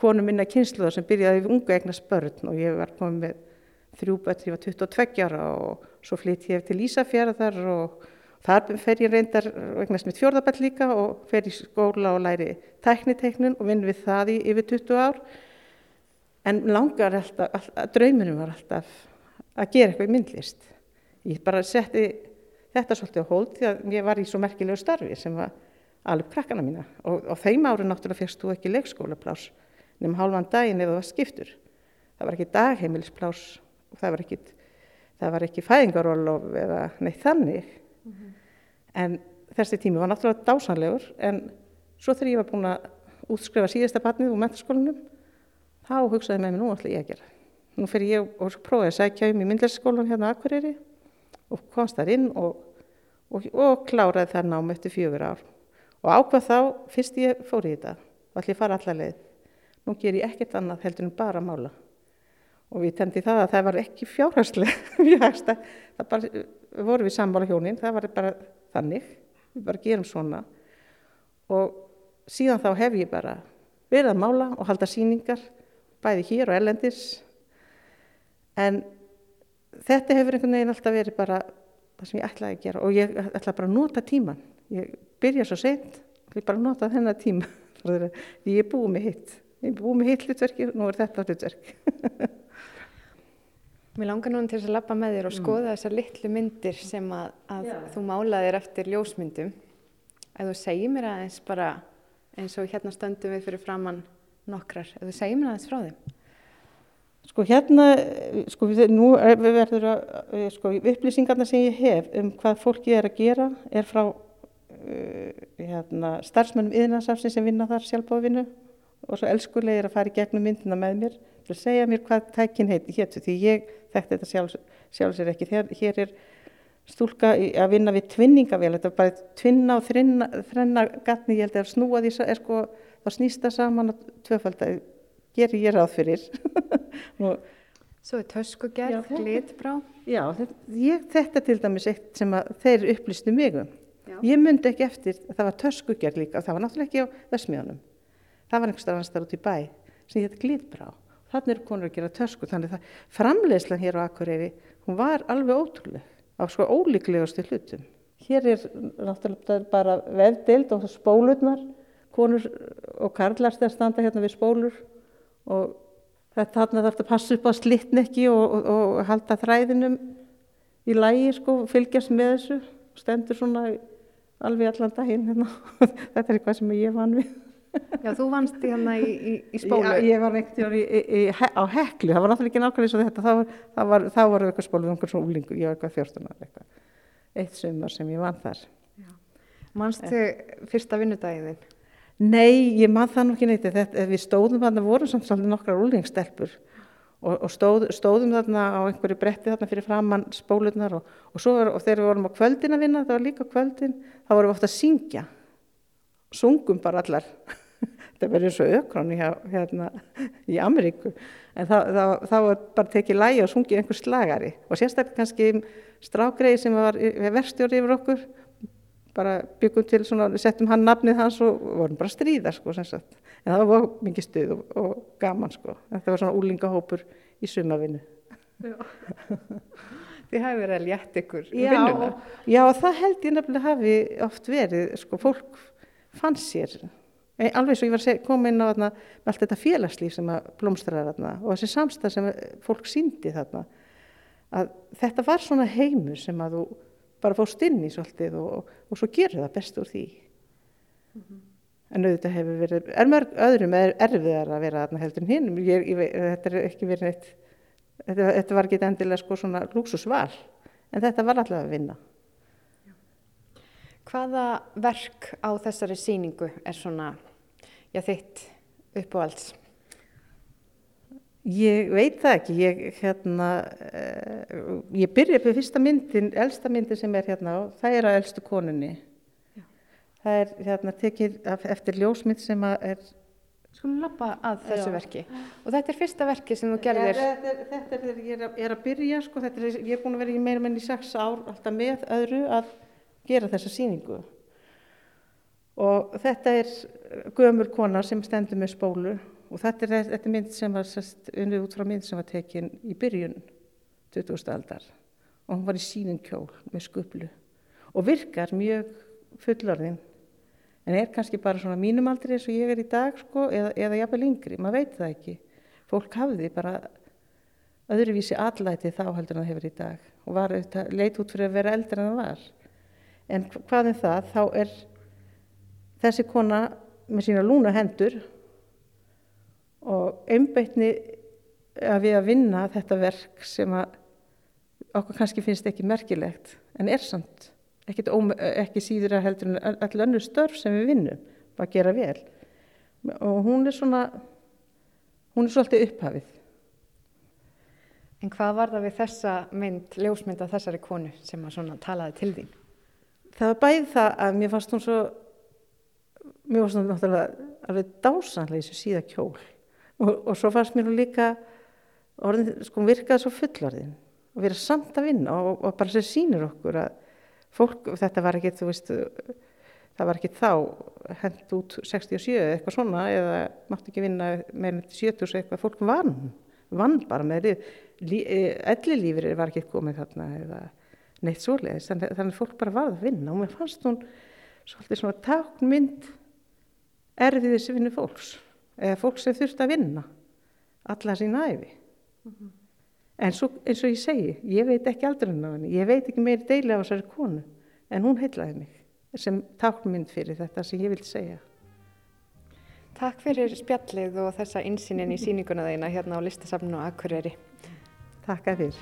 konu minna kynsluða sem byrjaði við unga eignast börn og ég var komið með þrjú börn, ég var 22 ára og svo flytt ég til Ísafjörðar og þar fer ég reyndar eignast mitt fjörðabell líka og fer í skóla og læri tækniteiknun og vinn við það í yfir 20 ár en langar alltaf, alltaf draumunum var alltaf að gera eitthvað í myndlist. Ég bara setti þetta svolítið á hold því að ég var í svo merkilegu starfi sem var alveg krakkana mína og, og þeim áru náttúrulega fyrst þú ekki leikskólaplás nefnum hálfan daginn eða það var skiptur. Það var ekki dagheimilisplás og það var ekki, það var ekki fæðingarólof eða neitt þannig. Mm -hmm. En þessi tími var náttúrulega dásanlegur en svo þegar ég var búin að útskrifa síðasta barnið úr mentarskólanum þá hugsaði með mig nú ætla ég að gera. Nú fyrir ég og prófaði að sækja um í myndlæsskólan hérna á Akureyri og komst þar inn og, og, og kláraði það nám eftir fjögur ár. Og ákvað þá, fyrst ég fór í þetta, ég að fara allar leið nú ger ég ekkert annað heldur en bara mála. Og við tendi það að það var ekki fjárhagslega það bara, voru við sammála hjónin það var bara þannig. Við bara gerum svona. Og síðan þá hef ég bara verið að mála og halda síningar bæði hér og ellendis en þetta hefur einhvern veginn alltaf verið bara það sem ég ætlaði að gera. Og ég ætlaði bara að nota tíman ég byrja svo sent og ég bara nota þennan tíma. Því ég er búið með hitt ég er búið með hitt hlutverki og nú er þetta hlutverk. Mér langar núna til að lappa með þér og mm. skoða þessar litlu myndir sem að, að þú málaðir eftir ljósmyndum. Ef þú segir mér aðeins bara eins og hérna stöndum við fyrir framann nokkrar, ef þú segir mér aðeins frá þeim. Sko hérna, sko nú verður að, sko upplýsingarna sem ég hef um hvað fólki er að gera er frá uh, hérna, starfsmönnum yðnarsafsin sem vinna þar sjálfbóðvinnu og svo elskulegir að fara í gegnum myndina með mér til að segja mér hvað tækin heiti héttu því ég þekkti þetta sjálfs, sjálfsir ekki. Hér, hér er stúlka að vinna við tvinningavél, þetta er bara tvinna og þrenna gatni, ég held að snúa því er sko, þá snýsta saman og tvöfald að ger ég ráð fyrir. og, Svo er töskugerð, Já, glitbrá. já, þetta, ég, þetta til dæmis eitt sem að þeir upplýstu mig um. Ég myndi ekki eftir, það var töskugerð líka, það var náttúrulega ekki á Vestmjónum. Það var einhverstað annars þar út í bæ, sem ég þetta glitbrá. Þannig eru konur að gera tösku, þannig að framleiðslan hér á Akureyri, hún var alveg ótrúleg, á sko ólíklegustu hlutum. Hér er náttúrulega bara vefdeild og spólurnar, konur og karlar þegar standa hérna við spólur og þetta þarna þarf að passa upp á slittn ekki og, og, og halda þræðinum í lægi sko, fylgjast með þessu, stendur svona alveg allan daginn hérna. þetta er eitthvað sem ég vann við. Já, þú vannst hérna í, í, í spólu. Já, ég var veginn í, á heklu, það var náttúrulega ekki nákvæmlega eins og þetta, þá var, það var, þá var eitthvað spólur, einhvern svona úlingu, ég var eitthvað 14 ára eitthvað. Eitt sumar sem ég vann þar. Manstu fyrsta vinnudaginn þinn? Nei, ég man það nú ekki neitt, þetta, við stóðum þarna, vorum samt svolítið nokkrar úlingstelpur og, og stóð, stóðum þarna á einhverju bretti þarna fyrir framann spólurnar og, og, var, og þegar við vorum á kvöldin að vinna, það var líka kvöldin, þá vorum við ofta að syngja, sungum bara allar, þetta verður eins og ökron í, hérna, í Ameríku, en þá, var bara tekið lægi og sungið einhver slagari og sérstaklega kannski strákreiði sem var verstjóri yfir okkur, bara byggum til svona, settum hann nafnið hans og vorum bara að stríða sko sem sagt. En það var mikið stuð og, og gaman sko. Þetta var svona úlingahópur í sumavinnu. Þið hafi verið að létta ykkur Já, vinnuna. já, það held ég nefnilega hafi oft verið, sko, fólk fann sér, alveg svo ég var að koma inn á þarna, allt þetta félagslíf sem að blómstrar þarna og þessi samstað sem fólk síndi þarna, að þetta var svona heimur sem að þú bara fórst inn í svolítið og, og svo gerir það best úr því. En auðvitað hefur verið, er mörg öðrum er erfiðar að vera þarna heldur en hinn, ég, ég, þetta er ekki verið neitt, þetta, þetta var ekki endilega sko svona lúksusval, en þetta var alltaf að vinna. Hvaða verk á þessari sýningu er svona, já þitt uppáhalds? Ég veit það ekki, ég, hérna, uh, ég byrja upp við fyrsta myndin, elsta myndin sem er hérna á, það er að elstu konunni. Það er hérna tekið af, eftir ljósmynd sem er... Skulum lappa að þessu Já. verki. Og þetta er fyrsta verki sem þú gerðir. Ja, þetta, er- þetta er þegar ég er, að- er að byrja, sko, þetta er, ég er búin að vera í meira menn í sex ár alltaf með öðru að gera þessa sýningu. Og þetta er gömur kona sem stendur með spólu. Og þetta er, þetta er mynd sem var sest, unnið út frá mynd sem var tekin í byrjun 20. aldar. Og hún var í sínin kjól með skuplu og virkar mjög fullorðin. En er kannski bara svona mínum aldrei eins og ég er í dag sko, eða, eða jafnvel yngri, maður veit það ekki. Fólk hafði bara öðruvísi allæti þá heldur en það hefur í dag. Og var leit út fyrir að vera eldri en það var. En hva- hvað er það, þá er þessi kona með sína lúna hendur og einbeitni að við að vinna þetta verk sem að okkur kannski finnst ekki merkilegt en er samt ekki síður að heldur en all önnur störf sem við vinnum að gera vel og hún er svona hún er svolítið upphafið En hvað var það við þessa mynd, ljósmynd af þessari konu sem að svona talaði til þín? það var bæði það að mér fannst hún svo mér fannst hún náttúrulega alveg dásanlega í þessu síða kjól. Og, og svo fannst mér líka orðin, sko virkaði svo fullorðin. Og vera samt að vinna og, og bara sem sýnir okkur að fólk, þetta var ekki, þú veist það var ekki þá hent út 67 eða eitthvað svona eða mátti ekki vinna meira en 70 eitthvað, fólk vann vann bara með því. Elli lífur var ekki komið þarna eða neitt svoleiðis, þannig, að fólk bara varð að vinna. Og mér fannst hún svolítið svona táknmynd erfið þessi vinnu fólks eða fólk sem þurfti að vinna alla sína æfi en svo, eins og ég segi ég veit ekki aldrei henni á henni ég veit ekki meiri deili af þessari konu en hún heitlaði mig sem táknmynd fyrir þetta sem ég vil segja Takk fyrir spjallið og þessa insýnin í sýninguna þeina hérna á listasafninu á Akureyri. Takk að þér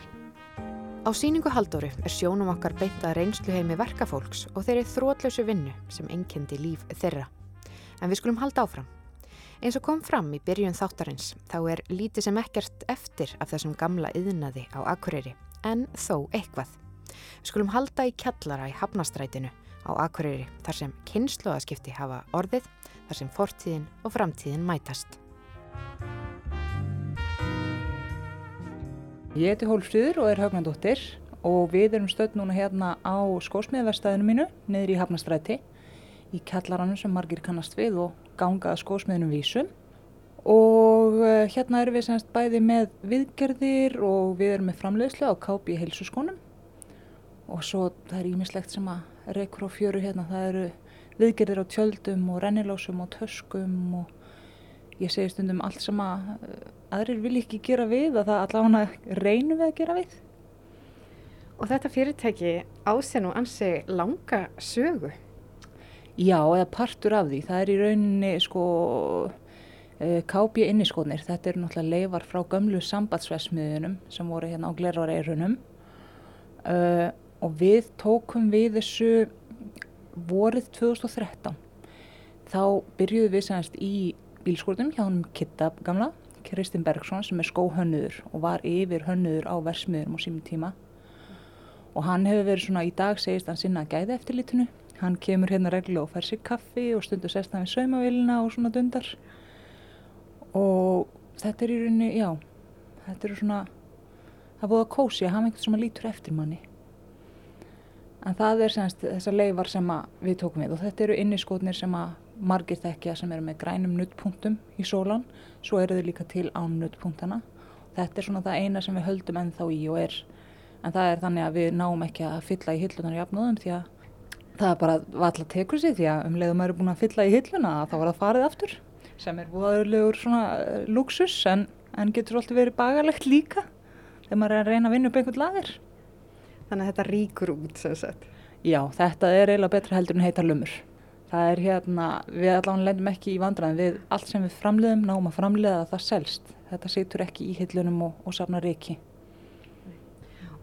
Á síningu Halldóru er sjónum okkar beint að reynslu heimi verkafólks og þeirri þrótlausu vinnu sem einkendi líf þeirra. En við skulum halda áfram. Eins og kom fram í byrjun þáttarins þá er lítið sem ekkert eftir af þessum gamla yðnaði á Akureyri en þó eitthvað. Við skulum halda í kjallara í Hafnastrætinu á Akureyri þar sem kynnslóðaskipti hafa orðið, þar sem fortíðin og framtíðin mætast. Ég heiti Hólfríður og er hagnandóttir og við erum stöld núna hérna á skósmiðverstaðinu mínu niður í Hafnastræti í kjallarannu sem margir kannast við og gangað skósmiðnum vísum. Og eh, hérna erum við semst bæði með viðgerðir og við erum með framleiðslu á kápi í heilsuskónum og svo það er ímislegt sem að reykur á fjöru hérna, það eru viðgerðir á tjöldum og rennilásum og töskum og ég segi stundum allt sem að eh, aðrir vil ekki gera við að það allavega reynum við að gera við. Og þetta fyrirtæki ásinn og ansi langa sögu. Já, eða partur af því. Það er í rauninni sko eh, KB inniskotnir. Þetta eru náttúrulega leifar frá gömlu sambandsvesmiðunum sem voru hérna á glervareirunum uh, eh, og við tókum við þessu vorið 2013. Þá byrjuðum við semst í bílskórnum hjá hann Kitta gamla, Kristinn Bergson sem er skóhönnuður og var yfir hönnuður á versmiðurum á símum tíma og hann hefur verið svona í dag segist hann sinna að gæða eftirlitinu hann kemur hérna reglulega og fær sér kaffi og stundur sest hann við saumavilina og svona dundar. Og þetta er í rauninni, já þetta eru svona það er búið að kósi að hafa einhvern sem að lítur eftir manni. En það er semst þessar leifar sem við tókum við og þetta eru inniskotnir sem að margir þekkja sem eru með grænum nuttpunktum í sólan, svo eru þau líka til án nuttpunktana þetta er svona það eina sem við höldum ennþá í og er en það er þannig að við náum ekki að fylla í hillunar í afnóðum því að það bara valla tekur sig því að um leiðum að eru búin að fylla í hilluna þá var það farið aftur sem er búaðurlegur svona uh, luxus en, en getur alltaf verið bagalegt líka þegar maður er að reyna að vinna upp einhvern laðir Þannig að þetta ríkur út sem sagt. Já, þetta er eiginlega betra heldur en heita lumur það er hérna, við allavega lendum ekki í vandraðin við allt sem við framleiðum náum að framleiða það selst. Þetta situr ekki í hillunum og, og safnar ekki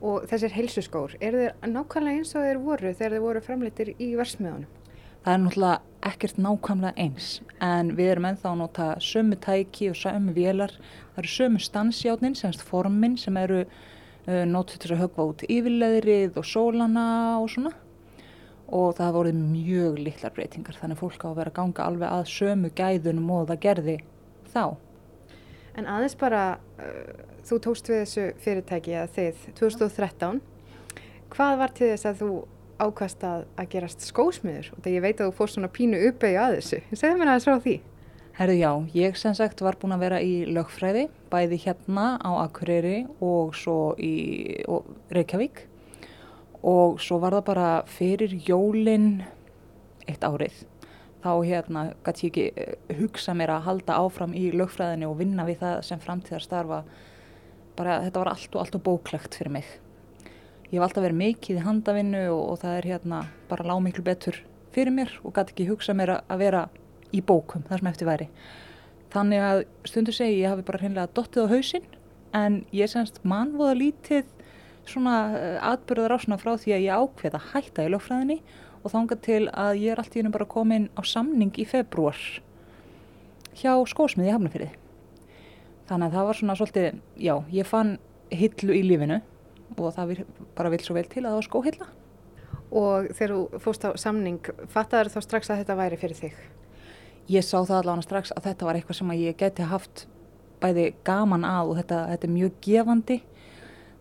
Og þessir heilsuskór, eru þeir nákvæmlega eins og þeir voru þegar þeir voru framleitir í versmiðunum? Það er náttúrulega ekkert nákvæmlega eins en við erum ennþá að nota sömu tæki og sömu vélar. Það eru sömu stansjátnin, semst formin sem eru uh, nótið til að högva út yfirleðrið og sólana og svona og það voruð mjög litlar breytingar þannig fólk á að vera að ganga alveg að sömu gæðunum og það gerði þá. En aðeins bara, uh, þú tókst við þessu fyrirtæki að þið 2013. Hvað var til þess að þú ákast að, að gerast skósmiður? Og þegar ég veit að þú fórst svona pínu uppeyju að þessu. Segðu mér aðeins frá því. Herðu já, ég sem sagt var búin að vera í lögfræði, bæði hérna á Akureyri og svo í og Reykjavík. Og svo var það bara fyrir jólinn eitt árið þá hérna gæti ég ekki eh, hugsa mér að halda áfram í lögfræðinu og vinna við það sem framtíðar starfa bara þetta var allt og allt og bóklegt fyrir mig ég hef alltaf verið mikið í handavinnu og, og það er hérna bara lág miklu betur fyrir mér og gæti ekki hugsa mér að vera í bókum þar sem eftir væri þannig að stundu segi ég hafi bara hreinlega dottið á hausinn en ég semst mannvoða lítið svona eh, atbyrður ásuna frá því að ég ákveða hætta í lögfræðinni og þánga til að ég er allt í hennum bara komin á samning í februar hjá skósmiði Hafnafyrði. Þannig að það var svona svolítið, já, ég fann hillu í lífinu og það bara vil svo vel til að það var skóhilla. Og þegar þú fóst á samning, fattaður þá strax að þetta væri fyrir þig? Ég sá það allavega strax að þetta var eitthvað sem ég geti haft bæði gaman að og þetta, þetta er mjög gefandi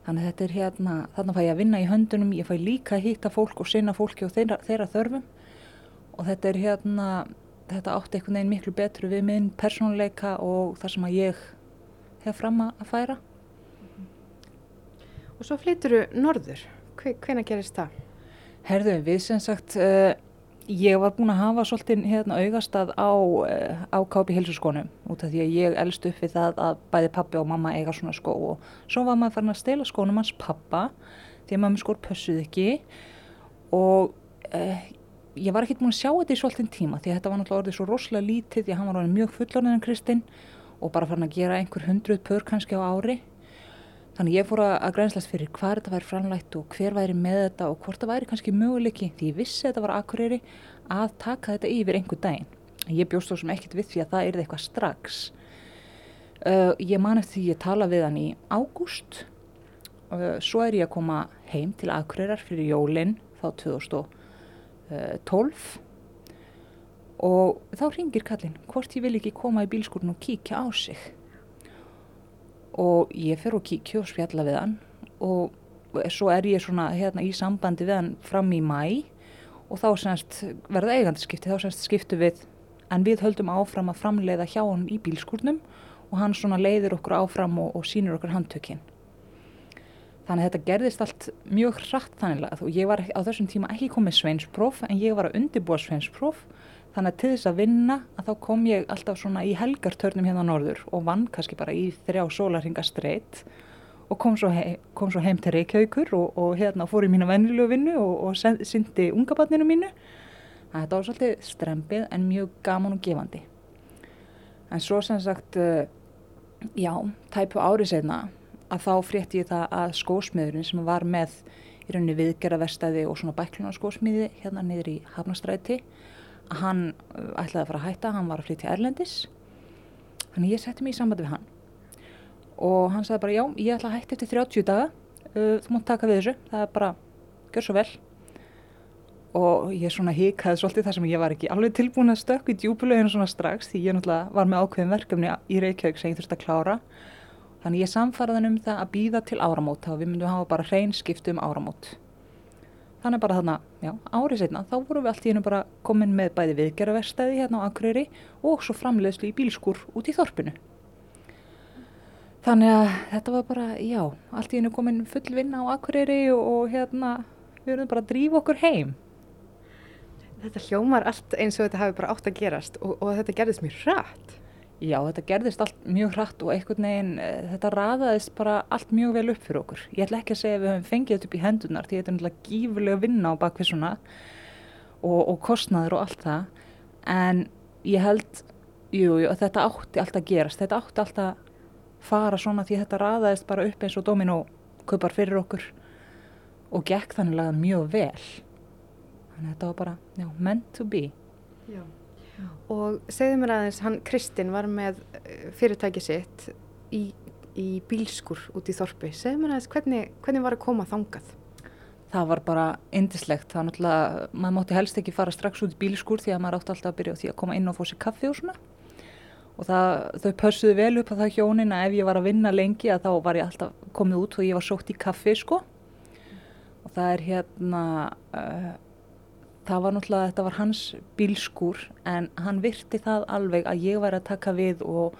Þannig að þetta er hérna, þarna fæ ég að vinna í höndunum, ég fæ líka að hýtta fólk og sinna fólki og þeirra, þeirra þörfum og þetta er hérna, þetta átti einhvern veginn miklu betru við minn persónuleika og það sem að ég hef fram að færa. Og svo flyturu norður, hvena gerist það? Herðu, við sem sagt, uh, Ég var búin að hafa svolítið hérna, augastað á, eh, á kápi hilsusskónum út af því að ég elst upp við það að bæði pappi og mamma eiga svona skó og svo var maður farin að stela skónum hans pappa því að mamma skór pössuð ekki og eh, ég var ekki búin að sjá þetta í svolítið tíma því að þetta var náttúrulega orðið svo rosalega lítið því að hann var mjög fullorðin en Kristinn og bara farin að gera einhver hundruð pör kannski á ári Þannig ég fór að grænslast fyrir hvað þetta væri framlægt og hver væri með þetta og hvort það væri kannski möguleiki því ég vissi að þetta var akureyri að taka þetta yfir einhver daginn. Ég bjóst þó sem ekkert við því að það er eitthvað strax. Uh, ég man eftir því ég tala við hann í ágúst. Uh, svo er ég að koma heim til akureyrar fyrir jólinn þá 2012 og þá ringir kallin hvort ég vil ekki koma í bílskúrun og kíkja á sig. Og ég fer og kíkju og spjalla við hann. Og svo er ég svona hérna í sambandi við hann fram í mæ og þá semst verða eigandaskipti, þá semst skiptu við. En við höldum áfram að framleiða hjá hann í bílskúrnum. Og hann svona leiðir okkur áfram og, og sínur okkur handtökinn. Þannig að þetta gerðist allt mjög hratt þannig að ég var á þessum tíma ekki komið sveinspróf en ég var að undirbúa sveinspróf þannig að til þess að vinna að þá kom ég alltaf svona í helgartörnum hérna norður og vann kannski bara í þrjá sólarhinga streitt og kom svo, heim, kom svo heim til Reykjavíkur og, og hérna fór í mína vennilegu vinnu og, og syndi unga barninu mínu. Þetta var svolítið strempið en mjög gaman og gefandi. En svo sem sagt, eh, já, tæpu árið segna að þá frétti ég það að skósmiðurinn sem var með í rauninni viðgerðarverstaði og svona bækluna skósmiði hérna niður í Hafnastræti að hann uh, ætlaði að fara að hætta, hann var að flytja Erlendis. Þannig ég setti mig í sambandi við hann. Og hann sagði bara já, ég ætla að hætta eftir 30 daga. Uh, þú mátt taka við þessu, það er bara gjör svo vel. Og ég svona híkaði svolítið þar sem ég var ekki alveg tilbúin að stökka í djúbuleginu svona strax því ég náttúrulega var með ákveðin verkefni í Reykjavík sem ég þurfti að klára. Þannig ég samfaraði um það að býða til áramót og við myndum hafa bara hrein skiptu um áramót. Þannig bara þarna, já, árið setna, þá vorum við allt í hennu bara komin með bæði viðgerðarverstæði hérna á Akureyri og svo framleiðslu í bílskur út í þorpinu. Þannig að þetta var bara, já, allt í hennu komin full vinna á Akureyri og, og hérna við verðum bara að drífa okkur heim. Þetta hljómar allt eins og þetta hafi bara átt að gerast og, og þetta gerðist mjög rætt. Já, þetta gerðist allt mjög hratt og einhvern veginn eh, þetta raðaðist bara allt mjög vel upp fyrir okkur. Ég ætla ekki að segja að við höfum fengið þetta upp í hendunar því þetta er náttúrulega gífurlega vinna á bakvissuna og, og kostnaður og allt það. En ég held, jú, jú, þetta átti allt að gerast. Þetta átti allt að fara svona því þetta raðaðist bara upp eins og domino köpar fyrir okkur og gekk þannig að mjög vel. Þannig að þetta var bara, já, meant to be. Já og segðu mér aðeins, hann Kristinn var með eh, fyrirtæki sitt í, í bílskur út í Þorpi. Segðu mér aðeins, hvernig, hvernig var að koma þangað? Það var bara indislegt, það var náttúrulega, maður mátti helst ekki fara strax út í bílskur því að maður átti alltaf að byrja á því að koma inn og fá sér kaffi og svona. Og það, þau pössuðu vel upp á það hjónin að ef ég var að vinna lengi að þá var ég alltaf komið út og ég var sótt í kaffi sko. Og það er hérna uh, það var náttúrulega, þetta var hans bílskur en hann virti það alveg að ég var að taka við og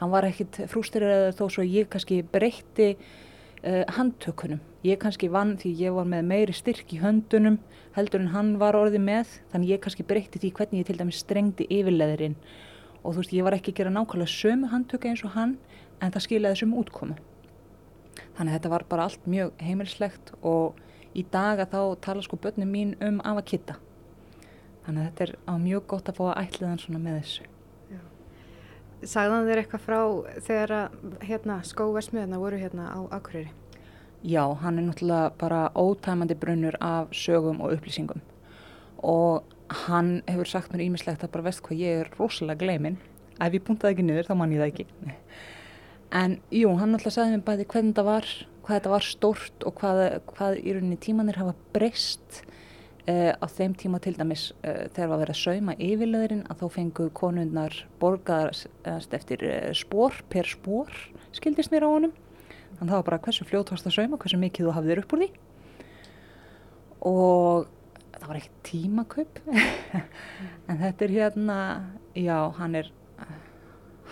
hann var ekkit frústureraður þó svo ég kannski breytti uh, handtökunum. Ég kannski vann því ég var með meiri styrk í höndunum heldur en hann var orðið með þannig ég kannski breytti því hvernig ég til dæmis strengdi yfirleðurinn og þú veist ég var ekki að gera nákvæmlega sömu handtöku eins og hann en það skilaði þessum útkomu. Þannig að þetta var bara allt mjög heimilslegt og í dag að þá tala sko börnum mín um af að kitta. Þannig að þetta er á mjög gott að fá að ætliðan svona með þessu. Sagðan þér eitthvað frá þegar hérna, skóversmiðna voru hérna á Akureyri? Já, hann er náttúrulega bara ótæmandi brunnur af sögum og upplýsingum og hann hefur sagt mér ímislegt að bara veist hvað ég er rosalega gleimin. Ef ég puntaði ekki niður þá mann ég það ekki. En jú, hann náttúrulega sagði mér bæði hvernig þetta var hvað þetta var stórt og hvað, hvað í rauninni tímanir hafa breyst uh, á þeim tíma til dæmis uh, þegar var verið að sauma yfirleðurinn að þá fengu konundnar borgaðast eftir uh, spór per spór skildist mér á honum. Þannig að það var bara hversu fljótt varst að sauma hversu mikið þú hafðir upp úr því. Og það var ekki tímakaupp en þetta er hérna já hann er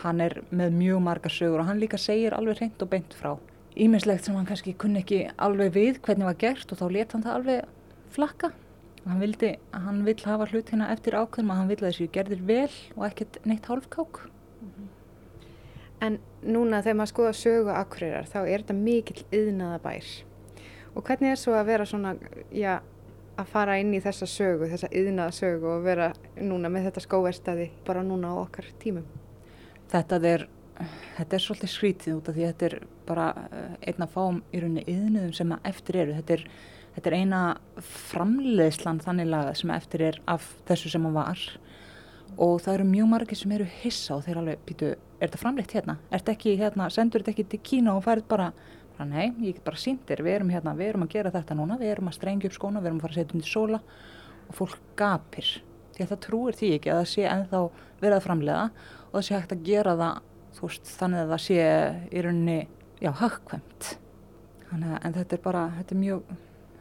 hann er með mjög marga sögur og hann líka segir alveg reynd og beint frá ímislegt sem hann kannski kunni ekki alveg við hvernig var gert og þá let hann það alveg flakka. Hann vildi, hann vill hafa hlutina eftir ákveðum að hann vill að þessu gerðir vel og ekkert neitt hálfkák. En núna þegar maður skoða sögu akureyrar þá er þetta mikill yðnaða bær. Og hvernig er svo að vera svona, já, að fara inn í þessa sögu, þessa yðnaða sögu og vera núna með þetta skóverstaði bara núna á okkar tímum? Þetta er þetta er svolítið skrítið út af því að þetta er bara eh, einna fáum í rauninni yðnuðum sem eftir eru. Þetta er, þetta er eina framleiðslan þannig lagað sem eftir er af þessu sem hann var og það eru mjög margir sem eru hissa og þeir alveg býtu, er þetta framleitt hérna? Er þetta ekki hérna, sendur þetta ekki til Kína og færið bara, bara nei, ég get bara síndir, við erum hérna, við erum að gera þetta núna, við erum að strengja upp skóna, við erum að fara að setja um til sóla og fólk gapir því að það trúir því ekki að það sé ennþá verið að framleiða og það sé hægt að gera það veist, þannig að það sé í rauninni já. Þannig að þetta er bara, þetta er mjög,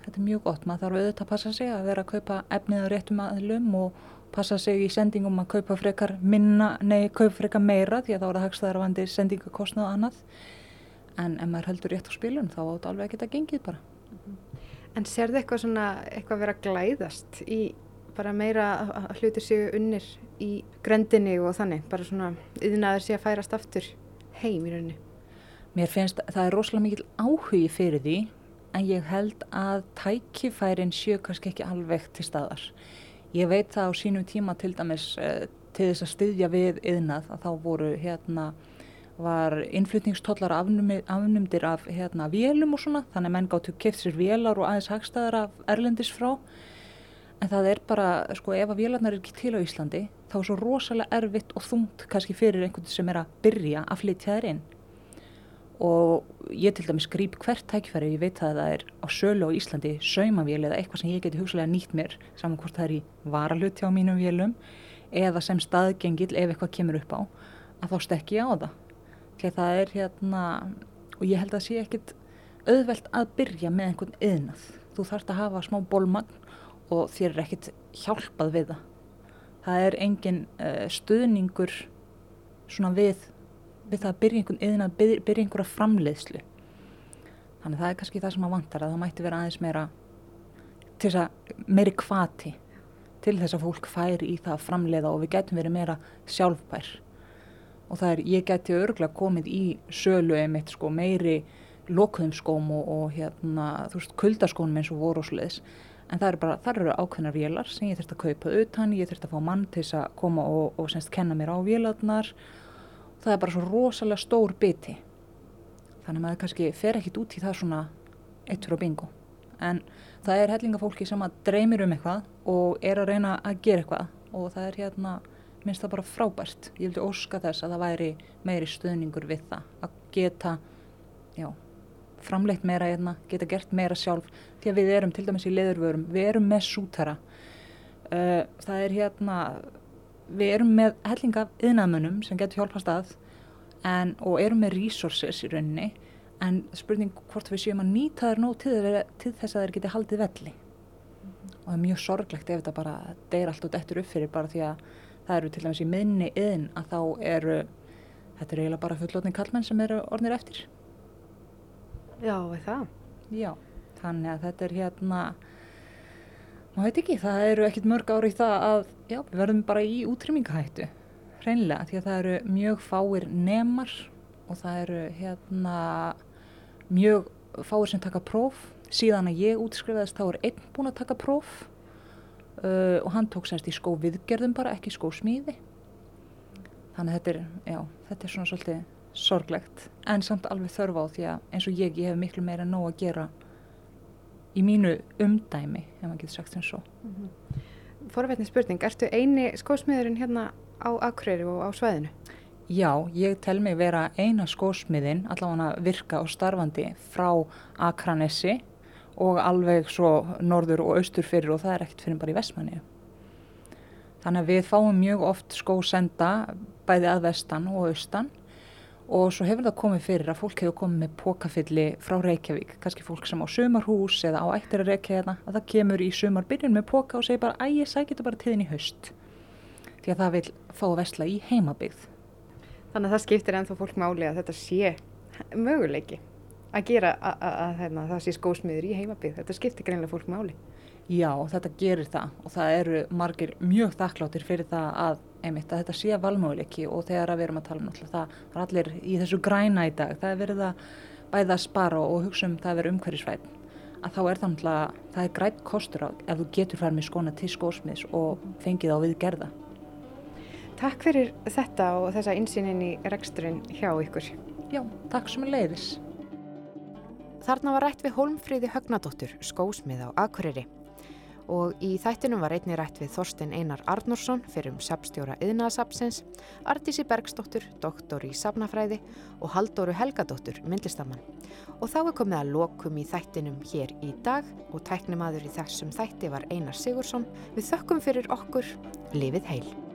þetta er mjög gott. Maður þarf auðvitað að passa sig að vera að kaupa efnið á réttum aðlum og passa sig í sendingum að kaupa frekar minna, nei, kaupa frekar meira því að þá er það hagstæðarvandi sendingakostnað og annað. En ef maður heldur rétt á spilun þá átt alveg að geta gengið bara. En sér þið eitthvað svona, eitthvað vera glæðast í bara meira að hluti séu unnir í grendinni og þannig, bara svona yðnaður sé að færast aftur heim í rauninni? Mér finnst það er rosalega mikil áhugi fyrir því en ég held að tækifærin séu kannski ekki alveg til staðar. Ég veit það á sínum tíma til dæmis uh, til þess að styðja við yðnað að þá voru hérna var innflutningstollar afnumdir af hérna vélum og svona þannig að menn gáttu keft sér vélar og aðeins hagstæðar af erlendis frá en það er bara, sko ef að vélarnar er ekki til á Íslandi þá er svo rosalega erfitt og þungt kannski fyrir einhvern sem er að byrja að flytja þær inn. Og ég til dæmis grýp hvert tækifæri ég veit að það er á sölu á Íslandi saumavél eða eitthvað sem ég geti hugsalega nýtt mér saman hvort það er í varaluti á mínum vélum eða sem staðgengil ef eitthvað kemur upp á að þá stekki ég á það. Því það er hérna og ég held að sé ekkit auðvelt að byrja með einhvern yðnað þú þarfst að hafa smá bólmagn og þér er ekkit hjálpað við það það er engin uh, stuðningur svona við við það að byrja einhvern yðnað, byrja, byrja einhverja framleiðslu. Þannig það er kannski það sem að vantar að það mætti vera aðeins meira, til þess að meiri kvati til þess að fólk færi í það að framleiða og við getum verið meira sjálfbær. Og það er, ég geti örgulega komið í sölu einmitt sko meiri lokuðum skóm og, og hérna, þú veist, kuldaskónum eins og sluðis. En það eru bara, það eru ákveðnar vélar sem ég þurft að kaupa utan, ég þurft að fá mann til að koma og, og semst kenna mér á vélarnar. Það er bara svo rosalega stór biti. Þannig að maður kannski fer ekkit út í það svona eittur og bingo. En það er hellingafólki sem að dreymir um eitthvað og er að reyna að gera eitthvað. Og það er hérna minnst það bara frábært. Ég vildi óska þess að það væri meiri stöðningur við það að geta já, framleitt meira hérna, geta gert meira sjálf því að við erum til dæmis í leðurvörum við erum með sútara. Uh, það er hérna við erum með hellinga yðnaðmönnum sem getur hjálpast að en, og erum með resources í rauninni en spurning hvort við séum að nýta þær nóg til, til þess að þeir geti haldið velli. Mm -hmm. og það er mjög sorglegt ef þetta bara deyr allt og dettur upp fyrir bara því að það eru til dæmis í minni yðn að þá eru þetta eru eiginlega bara fullotning kallmenn sem eru ornir eftir Já, er það? Já, þannig að þetta er hérna maður veit ekki, það eru ekkit mörg ári í það að já, við verðum bara í útrymmingahættu hreinlega, því að það eru mjög fáir nemar og það eru hérna mjög fáir sem taka próf síðan að ég útskrifaðist þá er einn búin að taka próf uh, og hann tók semst í skó viðgerðum bara, ekki skó smíði þannig að þetta er, já, þetta er svona svolítið sorglegt en samt alveg þörfa á því að eins og ég, ég hef miklu meira nóg að gera í mínu umdæmi, ef maður getur sagt sem svo. Mm -hmm. Forvetni spurning, ertu eini skósmiðurinn hérna á Akureyri og á sveðinu? Já, ég tel mig vera eina skósmiðin, allavega virka og starfandi frá Akranessi og alveg svo norður og austur fyrir og það er ekkert fyrir bara í Vestmanni. Þannig að við fáum mjög oft skósenda bæði að vestan og austan og svo hefur það komið fyrir að fólk hefur komið með pókafilli frá Reykjavík, kannski fólk sem á sömarhús eða á ættir að reykja hérna, að það kemur í sömarbyrjun með póka og segir bara æg ég sækir þetta bara tíðin í haust því að það vil fá að vesla í heimabygð. Þannig að það skiptir ennþá fólk máli að þetta sé möguleiki að gera að, að það sé skósmiður í heimabygð, þetta skiptir greinlega fólk máli. Já, þetta gerir það og það eru margir mjög þakkláttir fyrir það að, einmitt, að þetta sé valmöguleiki og þegar við erum að tala um alltaf það er allir í þessu græna í dag, það er verið að bæða að spara og hugsa um það að vera umhverjusvæð að þá er það alltaf, það er grænt kostur á ef þú getur færð með skona til skósmiðs og fengið á við gerða. Takk fyrir þetta og þessa insýnin í reksturinn hjá ykkur. Já, takk sem er leiðis. Þarna var rætt við Holmfríði Högnadóttur, skósmið á Akureyri og í þættinum var einni rætt við Þorstein Einar Arnórsson fyrir um sapstjóra yðnaðasapsins, Artísi Bergsdóttur, doktor í sapnafræði og Haldóru Helgadóttur, myndlistamann. Og þá er komið að lokum í þættinum hér í dag og tæknimaður í þessum þætti var Einar Sigursson. Við þökkum fyrir okkur, lifið heil!